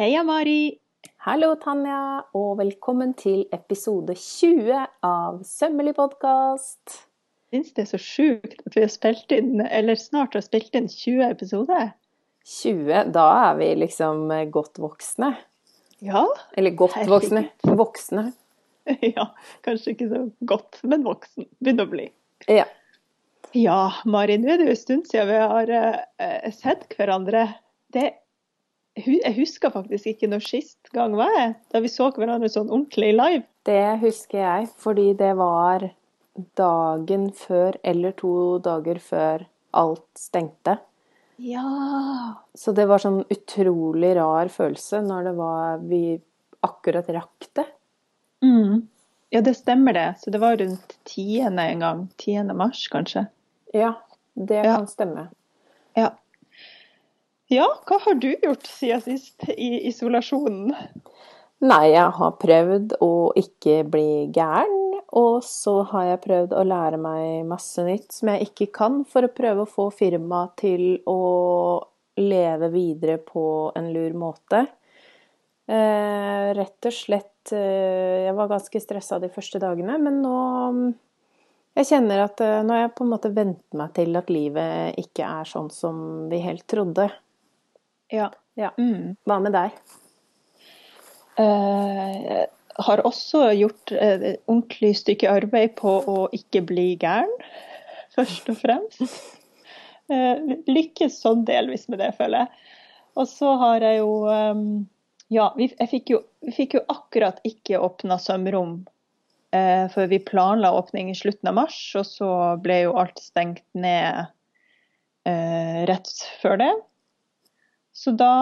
Heia, Mari! Hallo, Tanja, og velkommen til episode 20 av Sømmelig podkast. Syns det er så sjukt at vi har spilt inn, eller snart har spilt inn 20 episoder. 20, da er vi liksom godt voksne. Ja. Eller godt Herregud. voksne. Voksne. ja. Kanskje ikke så godt, men voksen. Begynner å bli. Ja. Ja, Mari, nå er det jo en stund siden vi har uh, sett hverandre. Det, jeg husker faktisk ikke når sist gang var jeg, da vi så hverandre sånn ordentlig live. Det husker jeg, fordi det var dagen før eller to dager før alt stengte. Ja. Så det var sånn utrolig rar følelse når det var vi akkurat rakk det. Mm. Ja, det stemmer det. Så det var rundt 10. en gang. 10. mars, kanskje. Ja, det Ja. kan stemme. Ja. Ja, hva har du gjort siden sist i isolasjonen? Nei, jeg har prøvd å ikke bli gæren, og så har jeg prøvd å lære meg masse nytt som jeg ikke kan, for å prøve å få firmaet til å leve videre på en lur måte. Eh, rett og slett eh, Jeg var ganske stressa de første dagene, men nå mm, Jeg kjenner at eh, nå har jeg på en måte vent meg til at livet ikke er sånn som vi helt trodde. Ja. Ja. Mm. Hva med deg? Uh, har også gjort et uh, ordentlig stykke arbeid på å ikke bli gæren, først og fremst. Uh, lykkes sånn delvis med det, føler jeg. Og så har jeg jo um, Ja, vi, fikk jo, vi fikk jo akkurat ikke åpna sømrom. Uh, for vi planla åpning i slutten av mars, og så ble jo alt stengt ned rett før det. Så da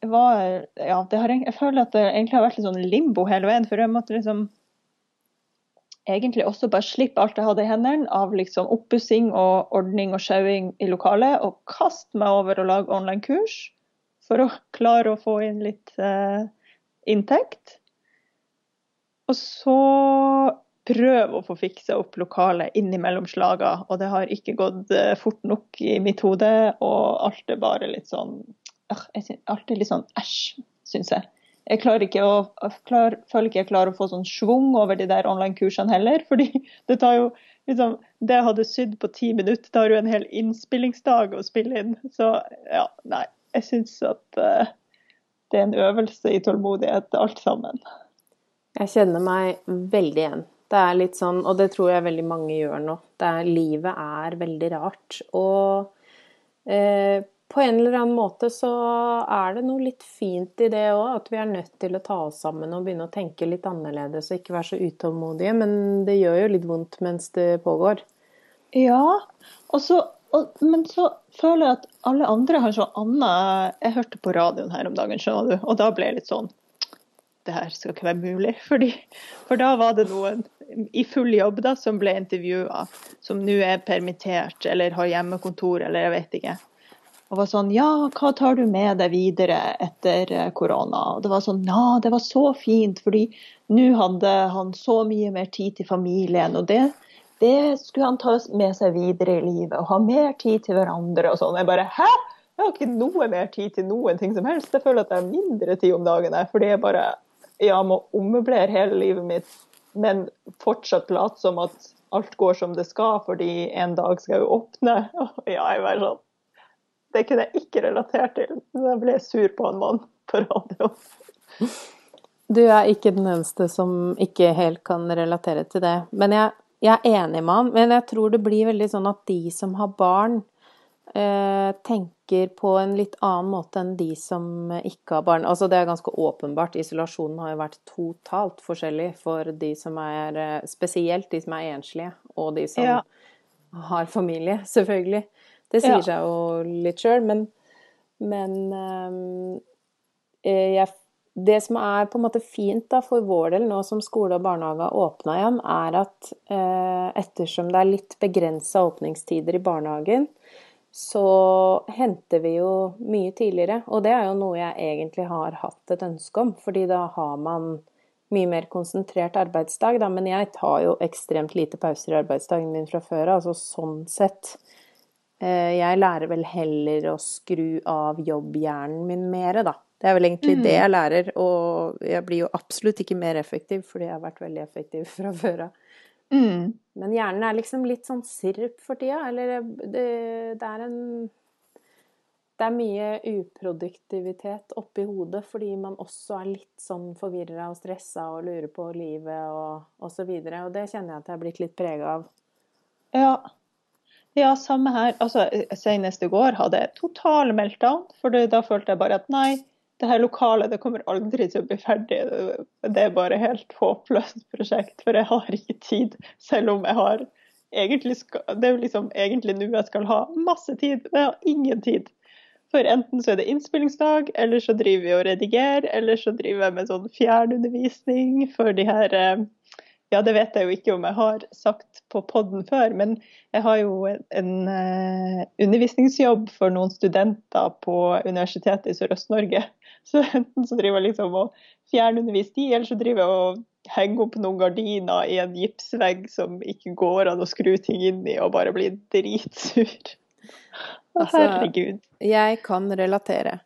var Ja, har, jeg føler at det egentlig har vært litt sånn limbo hele veien. For jeg måtte liksom egentlig også bare slippe alt jeg hadde i hendene av liksom oppussing og ordning og sjauing i lokalet, og kaste meg over å lage online-kurs for å klare å få inn litt eh, inntekt. Og så prøve å få fiksa opp lokalet innimellom slaga, og det har ikke gått eh, fort nok i mitt hode, og alt er bare litt sånn synes, Alt er litt sånn æsj, syns jeg. Jeg ikke å, jeg klar, føler ikke jeg klarer å få sånn schwung over de der online-kursene heller, fordi det tar jo liksom Det jeg hadde sydd på ti minutter, tar jo en hel innspillingsdag å spille inn. Så ja, nei. Jeg syns at uh, det er en øvelse i tålmodighet, alt sammen. Jeg kjenner meg veldig igjen. Det er litt sånn, og det tror jeg veldig mange gjør nå. Er, livet er veldig rart. Og eh, på en eller annen måte så er det noe litt fint i det òg. At vi er nødt til å ta oss sammen og begynne å tenke litt annerledes og ikke være så utålmodige. Men det gjør jo litt vondt mens det pågår. Ja, og så, og, men så føler jeg at alle andre har sånn annet Jeg hørte på radioen her om dagen, skjønner du, og da ble jeg litt sånn Det her skal ikke være mulig. Fordi, for da var det noen i full jobb da, som ble intervjua, som nå er permittert eller har hjemmekontor eller jeg vet ikke. Og var sånn Ja, hva tar du med deg videre etter eh, korona? Og det var sånn Ja, det var så fint, fordi nå hadde han så mye mer tid til familien. Og det, det skulle han ta med seg videre i livet, og ha mer tid til hverandre og sånn. Jeg bare Hæ? Jeg har ikke noe mer tid til noen ting som helst. Jeg føler at jeg har mindre tid om dagen her, fordi jeg bare ja, må ommøblere hele livet mitt, men fortsatt late som at alt går som det skal, fordi en dag skal jeg jo åpne. Ja, jeg var sånn Det kunne jeg ikke relatert til. Da ble jeg sur på en mann på radio. Du er ikke den eneste som ikke helt kan relatere til det. Men jeg, jeg er enig med han. Men jeg tror det blir veldig sånn at de som har barn, tenker på en litt annen måte enn de som ikke har barn. Altså det er ganske åpenbart. Isolasjonen har jo vært totalt forskjellig for de som er eh, Spesielt de som er enslige, og de som Ja. har familie, selvfølgelig. Det sier Ja. seg jo litt sjøl, men, men eh, jeg det som er på en måte fint da, for vår del, nå som skole og barnehage har åpna igjen, er at eh, ettersom det er litt begrensa åpningstider i barnehagen, så henter vi jo mye tidligere. Og det er jo noe jeg egentlig har hatt et ønske om, fordi da har man mye mer konsentrert arbeidsdag. Da. Men jeg tar jo ekstremt lite pauser i arbeidsdagen min fra før av, altså sånn sett. Eh, jeg lærer vel heller å skru av jobbhjernen min mere, da. Det er vel egentlig Mm. det jeg lærer, og jeg blir jo absolutt ikke mer effektiv fordi jeg har vært veldig effektiv fra før av. Mm. Men hjernen er liksom litt sånn sirup for tida, eller det, det er en Det er mye uproduktivitet oppi hodet fordi man også er litt sånn forvirra og stressa og lurer på livet og, og så videre, og det kjenner jeg at jeg er blitt litt prega av. Ja. ja, samme her. Altså, senest i går hadde jeg total meltdown, for da følte jeg bare at nei, det her lokalet det kommer aldri til å bli ferdig. Det er bare helt håpløst prosjekt, for jeg har ikke tid, selv om jeg har egentlig skal, Det er jo liksom egentlig nå jeg skal ha masse tid, men jeg har ingen tid. For enten så er det innspillingsdag, eller så driver vi og redigerer, eller så driver jeg med sånn fjernundervisning for de her eh, Ja, det vet jeg jo ikke om jeg har sagt på podden før, men jeg har jo en, en eh, undervisningsjobb for noen studenter på Universitetet i Sørøst-Norge. Så enten så driver jeg liksom og fjernunderviser de, eller så driver jeg og henger opp noen gardiner i en gipsvegg som ikke går an å skru ting inn i, og bare blir dritsur. Å, Altså, herregud. Jeg kan relatere.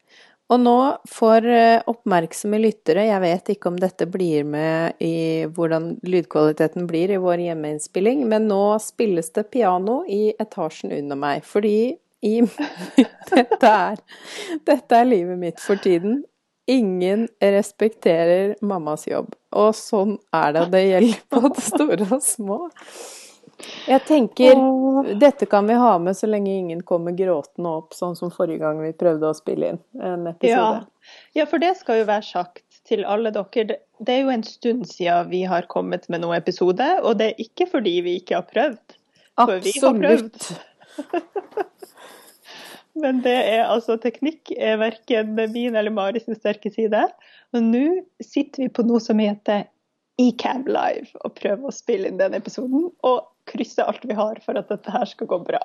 Og nå for eh, oppmerksomme lyttere, jeg vet ikke om dette blir med i hvordan lydkvaliteten blir i vår hjemmeinnspilling, men nå spilles det piano i etasjen under meg, fordi i dette er, dette er livet mitt for tiden. Ingen respekterer mammas jobb, og sånn er det. Det gjelder både store og små. Jeg tenker og... dette kan vi ha med så lenge ingen kommer gråtende opp, sånn som forrige gang vi prøvde å spille inn en episode. Ja. ja, for det skal jo være sagt til alle dere. Det- er jo en stund siden vi har kommet med noen episode, og det er ikke fordi vi ikke har prøvd. For vi har prøvd. Absolutt. Men det er altså teknikk er verken min eller Mari sin sterke side. Og nå sitter vi på noe som heter Ecam Live, og prøver å spille inn den episoden. Og krysse alt vi har for at dette her skal gå bra.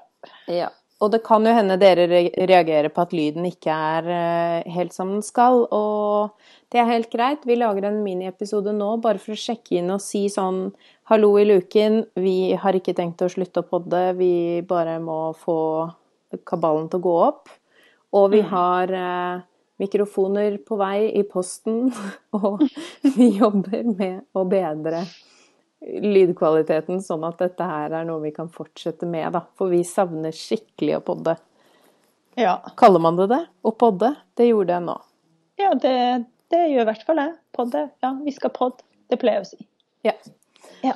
Ja. Og det kan jo hende dere re- reagerer på at lyden ikke er eh, helt som den skal, og det er helt greit. Vi lager en miniepisode nå bare for å sjekke inn og si sånn Hallo i luken, vi har ikke tenkt å slutte å podde, vi bare må få kabalen til å gå opp. Og vi Mm. har eh, mikrofoner på vei i posten, og vi jobber med å bedre lydkvaliteten, sånn at dette her er noe vi kan fortsette med, da. For vi savner skikkelig å podde. Ja, Kaller man det det? Å podde? Det gjorde jeg nå. ja det, det gjør i hvert fall jeg. Podde. Ja, vi skal podde. Det pleier jeg å si. Ja. Ja.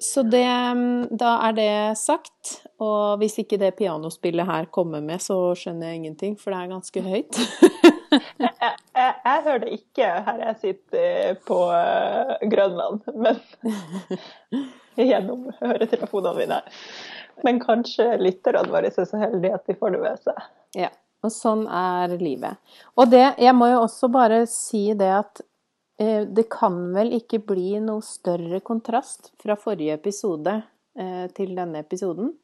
Så det, mm, da er det sagt. Og hvis ikke det pianospillet her kommer med, så skjønner jeg ingenting, for det er ganske høyt. Jeg, jeg, jeg hører det ikke her jeg sitter eh, på eh, Grønland, men gjennom høretelefonene mine. Men kanskje lytterne våre er så heldige at de får det med seg. Ja, og sånn er livet. Og det, jeg må jo også bare si det at eh, det kan vel ikke bli noe større kontrast fra forrige episode eh, til denne episoden.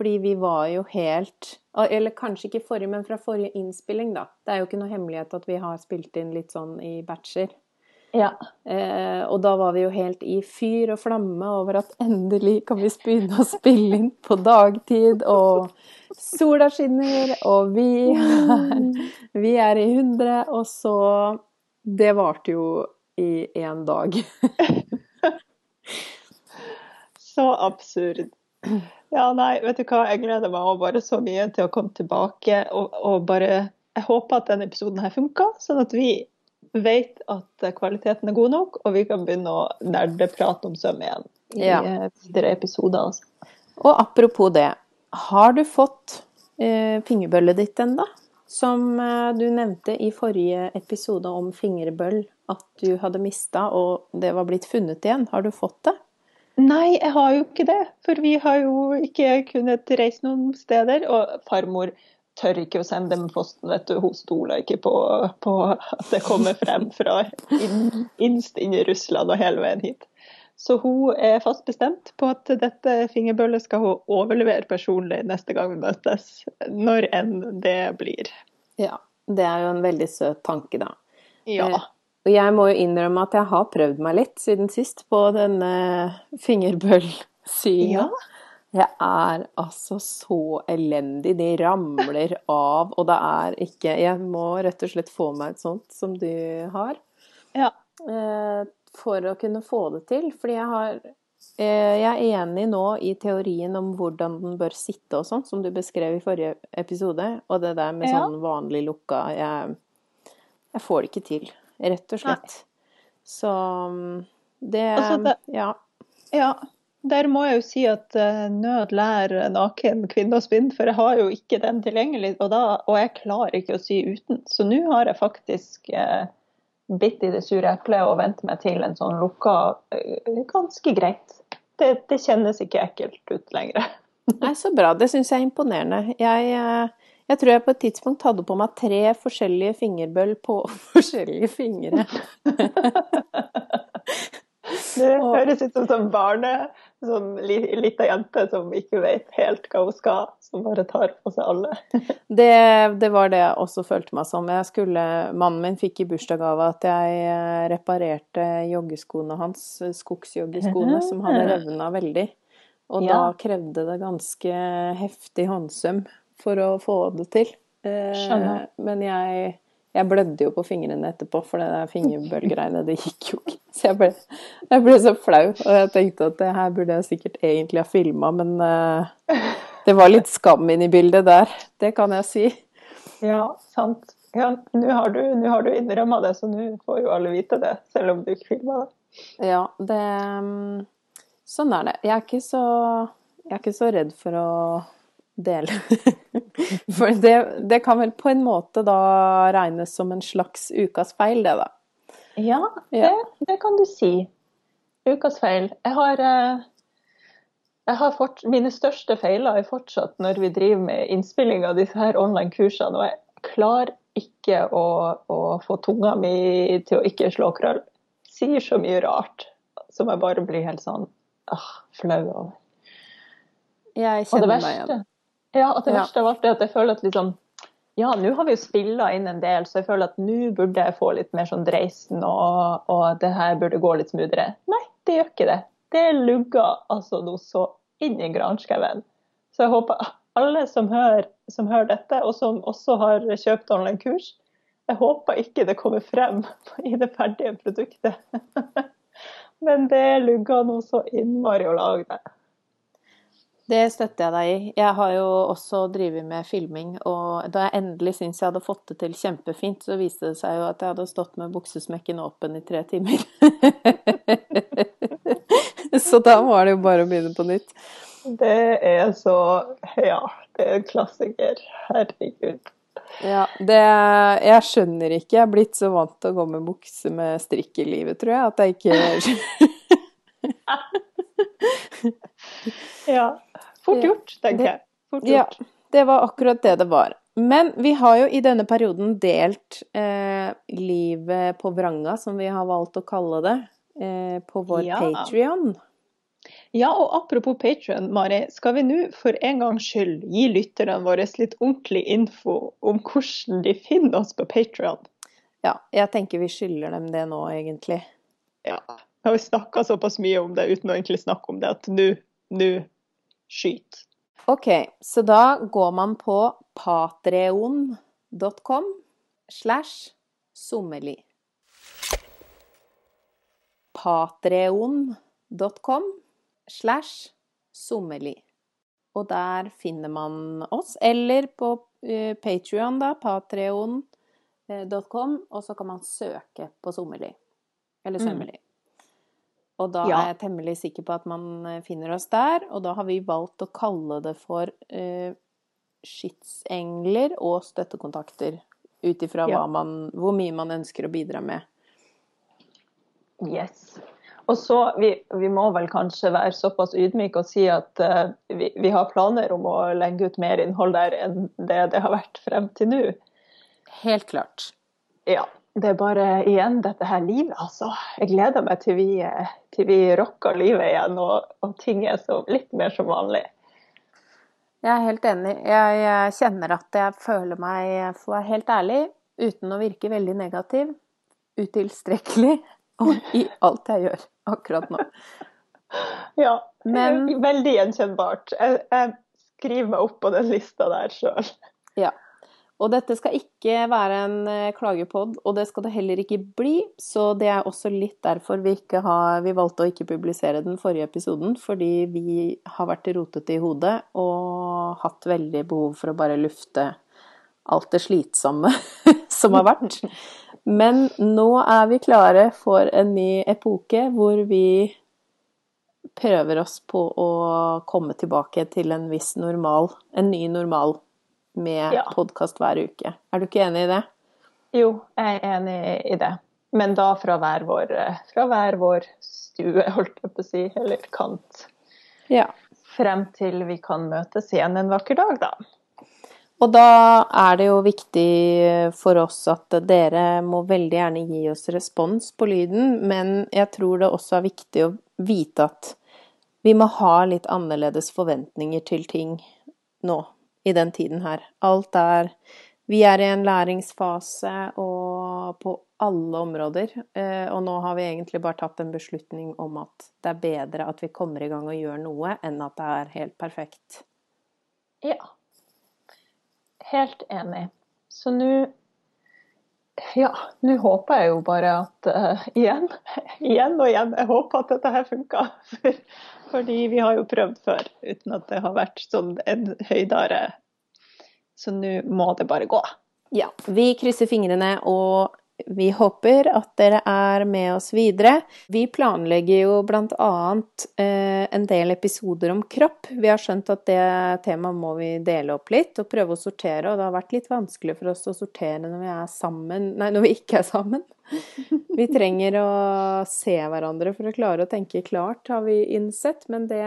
Fordi vi var jo helt Eller kanskje ikke forrige, men fra forrige innspilling, da. Det er jo ikke noe hemmelighet at vi har spilt inn litt sånn i batcher. Ja. Eh, og da var vi jo helt i fyr og flamme over at endelig kan vi begynne å spille inn på dagtid, og sola skinner, og vi er, vi er i hundre, og så Det varte jo i én dag. Så absurd. Ja, nei, vet du hva, jeg gleder meg også bare så mye til å komme tilbake og, og bare Jeg håper at denne episoden her funka, sånn at vi vet at kvaliteten er god nok, og vi kan begynne å nerdeprate om søm igjen i Ja. tre videre episoder. Altså. Og apropos det, har du fått eh, fingerbøllet ditt ennå? Som eh, du nevnte i forrige episode om fingerbøll, at du hadde mista, og det var blitt funnet igjen. Har du fått det? Nei, jeg har jo ikke det. For vi har jo ikke kunnet reise noen steder. Og farmor tør ikke å sende dem posten, vet du. Hun stoler ikke på, på at det kommer frem fra inn, innst inn i Russland og hele veien hit. Så hun er fast bestemt på at dette fingerbøllet skal hun overlevere personlig neste gang vi møtes. Når enn det blir. Ja. Det er jo en veldig søt tanke, da. Ja. Eh, Og jeg må jo innrømme at jeg har prøvd meg litt siden sist på denne fingerbøllsyinga. Ja. Jeg er altså så elendig. De ramler av, og det er ikke Jeg må rett og slett få meg et sånt som du har. Ja. Eh, for å kunne få det til. Fordi jeg har eh, Jeg er enig nå i teorien om hvordan den bør sitte og sånn, som du beskrev i forrige episode. Og det der med sånn vanlig lukka Jeg, jeg får det ikke til, rett og slett. Så mm, det Altså, det- Ja. Ja, der må jeg jo si at eh, nød lærer naken kvinne å spinne, for jeg har jo ikke den tilgjengelig, og, da, og jeg klarer ikke å sy uten. Så nå har jeg faktisk eh, bitt i det sure eplet og vent meg til en sånn lukka eh, ganske greit. Det, det kjennes ikke ekkelt ut lenger. Nei, så bra. Det syns jeg er imponerende. Jeg, eh, jeg tror jeg på et tidspunkt hadde på meg tre forskjellige fingerbøll på forskjellige fingre. Det høres ut som sånn barne, sånn li, lita jente som ikke vet helt hva hun skal, som bare tar på seg alle. Det, det var det jeg også følte meg som. Skulle, mannen min fikk i bursdagsgave at jeg eh, reparerte joggeskoene hans, skogsjoggeskoene, som hadde revna veldig. Og da krevde det ganske heftig håndsøm for å få det til. Eh, Skjønner. Men jeg, jeg blødde jo på fingrene etterpå, for det der fingerbølgreiene, det gikk jo ikke. Så jeg ble, jeg ble så flau, og jeg tenkte at det her burde jeg sikkert egentlig ha filma, men eh, det var litt skam inni i bildet der, det kan jeg si. Ja, sant. Ja, nå har du, nå har du innrømma det, så nå får jo alle vite det, selv om du ikke filma det. Ja, det mm, Sånn er det. Jeg er ikke så, jeg er ikke så redd for å dele. For det, det kan vel på en måte da regnes som en slags ukas feil, det da. Ja, det, Ja. det kan du si. Ukas feil. Jeg har, eh, jeg har fort, mine største feiler er fortsatt når vi driver med innspilling av disse her online-kursene, og jeg klarer ikke å, å få tunga mi til å ikke slå krøll. Sier så mye rart som jeg bare blir helt sånn ah, flau over. Jeg kjenner meg igjen. Ja, at det verste av alt er at jeg føler at liksom Ja, nå har vi jo spilla inn en del, så jeg føler at nå burde jeg få litt mer sånn dreisen, og, og det her burde gå litt smoothere. Nei, det gjør ikke det. Det lugger altså noe så inn i granskauen. Så jeg håper alle som hører, som hører dette, og som også har kjøpt online-kurs, jeg håper ikke det kommer frem i det ferdige produktet. Men det lugger noe så innmari å lage det. Det støtter jeg deg i. Jeg har jo også drevet med filming, og da jeg endelig syntes jeg hadde fått det til kjempefint, så viste det seg jo at jeg hadde stått med buksesmekken åpen i tre timer. så da var det jo bare å begynne på nytt. Det er så Ja, det er en klassiker. Herregud. Ja, det Jeg skjønner ikke. Jeg er blitt så vant til å gå med bukse med strikk i livet, tror jeg, at jeg ikke Ja. Fort gjort, tenker jeg. Fort Ja, det var akkurat det det var. Men vi har jo i denne perioden delt eh, livet på vranga, som vi har valgt å kalle det, eh, på vår Ja. Patrion. Ja, og apropos Patrion, Mari. Skal vi nå for en gangs skyld gi lytterne våre litt ordentlig info om hvordan de finner oss på Patrion? Ja, jeg tenker vi skylder dem det nå, egentlig. Ja. Vi har snakka såpass mye om det uten å egentlig snakke om det, at nå skyt. Ok, så da går man på patreon.com slash sommerli. Patreon.com slash sommerli. Og der finner man oss, eller på uh, Patrion, da, patreon.com, og så kan man søke på sommerli. Eller Mm. Og da Ja. er jeg temmelig sikker på at man eh, finner oss der, og da har vi valgt å kalle det for uh, skytsengler og støttekontakter. Ut ifra Ja. hvor mye man ønsker å bidra med. Yes. Og så, vi, vi må vel kanskje være såpass ydmyke og si at uh, vi, vi har planer om å legge ut mer innhold der enn det det har vært frem til nå. Helt klart. Ja. Det er bare igjen dette her livet, altså. Jeg gleder meg til vi, eh, til vi rocker livet igjen og, og ting er så litt mer som vanlig. Jeg er helt enig. Jeg, jeg kjenner at jeg føler meg, for å være helt ærlig, uten å virke veldig negativ, utilstrekkelig og i alt jeg gjør akkurat nå. Ja, Men, veldig gjenkjennbart. Jeg, jeg skriver meg opp på den lista der sjøl. Ja. Og dette skal ikke være en eh, klagepod, og det skal det heller ikke bli. Så det er også litt derfor vi, har, vi valgte å ikke publisere den forrige episoden. Fordi vi har vært rotete i hodet og hatt veldig behov for å bare lufte alt det slitsomme som har vært. Men nå er vi klare for en ny epoke hvor vi prøver oss på å komme tilbake til en viss normal, en ny normal med ja. podkast hver uke. Er du ikke enig i det? Jo, jeg er enig i det. Men da fra hver vår, fra hver vår stue, holdt jeg på å si, eller kant. Ja. Frem til vi kan møtes igjen en vakker dag, da. Og da er det jo viktig for oss at dere må veldig gjerne gi oss respons på lyden, men jeg tror det også er viktig å vite at vi må ha litt annerledes forventninger til ting nå i den tiden her. Alt er Vi er i en læringsfase og på alle områder. Eh, og nå har vi egentlig bare tatt en beslutning om at det er bedre at vi kommer i gang og gjør noe, enn at det er helt perfekt. Ja. Helt enig. Så nå ja, nå håper jeg jo bare at uh, igjen, igjen og igjen, jeg håper at dette her funker. For, fordi vi har jo prøvd før uten at det har vært sånn en høydare. Så nå må det bare gå. Ja, vi krysser fingrene og vi håper at dere er med oss videre. Vi planlegger jo bl.a. annet en del episoder om kropp. Vi har skjønt at det temaet må vi dele opp litt og prøve å sortere. Og det har vært litt vanskelig for oss å sortere når vi er sammen Nei, når vi ikke er sammen. Vi trenger å se hverandre for å klare å tenke klart, har vi innsett. Men det,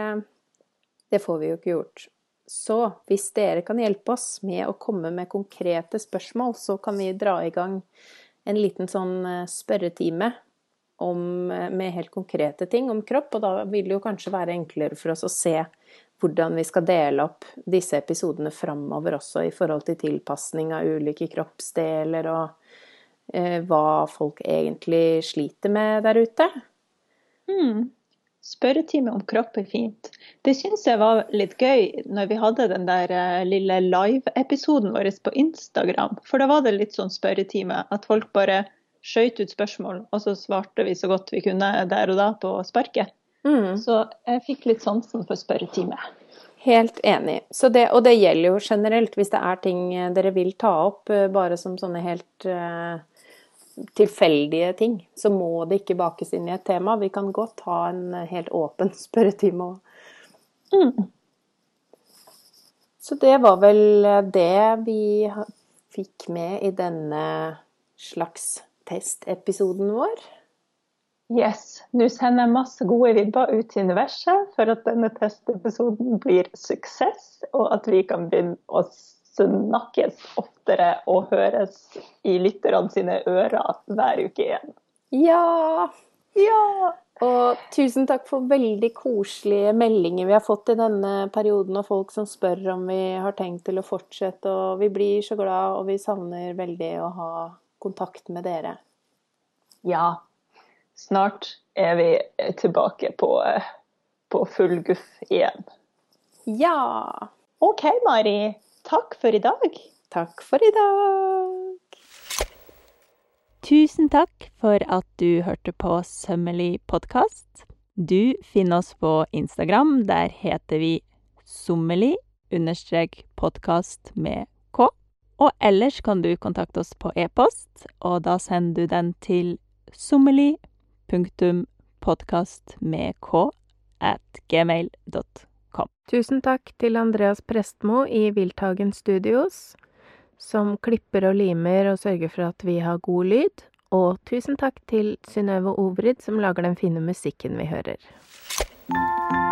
det får vi jo ikke gjort. Så hvis dere kan hjelpe oss med å komme med konkrete spørsmål, så kan vi dra i gang en liten sånn eh, spørretime om, eh, med helt konkrete ting om kropp, og da vil det jo kanskje være enklere for oss å se hvordan vi skal dele opp disse episodene framover også i forhold til tilpasning av ulike kroppsdeler og eh, hva folk egentlig sliter med der ute. Mm. Spørretime om kropp er fint. Det syns jeg var litt gøy når vi hadde den der eh, lille live-episoden vår på Instagram. For da var det litt sånn spørretime. At folk bare skøyt ut spørsmål, og så svarte vi så godt vi kunne der og da på sparket. Mm. Så jeg fikk litt sansen for spørretime. Helt enig. Det, og det gjelder jo generelt hvis det er ting dere vil ta opp, eh, bare som sånne helt tilfeldige ting, så må det ikke bakes inn i et tema. Vi kan godt ha en helt åpen spørretime òg. Mm. Så det var vel det vi fikk med i denne slags testepisoden vår. Yes. Nå sender jeg masse gode vibber ut til universet for at denne testepisoden blir suksess, og at vi kan begynne å snakkes oftere og høres i lytterne sine ører hver uke igjen. Ja! Ja! Og tusen takk for veldig koselige meldinger vi har fått i denne perioden, og folk som spør om vi har tenkt til å fortsette. Og vi blir så glad, og vi savner veldig å ha kontakt med dere. Ja. Snart er vi tilbake på, på full guff igjen. Ja. OK, Mari. Takk for i dag. Takk for i dag. Tusen takk for at du hørte på Sømmelig podkast. Du finner oss på Instagram. Der heter vi sommelig understrek podkast med k. Og ellers kan du kontakte oss på e-post, og da sender du den til sommelig.podkast med k at gmail.com kom. Tusen takk til Andreas Prestmo i Viltagen Studios, som klipper og limer og sørger for at vi har god lyd. Og tusen takk til Synnøve Ovrid, som lager den fine musikken vi hører.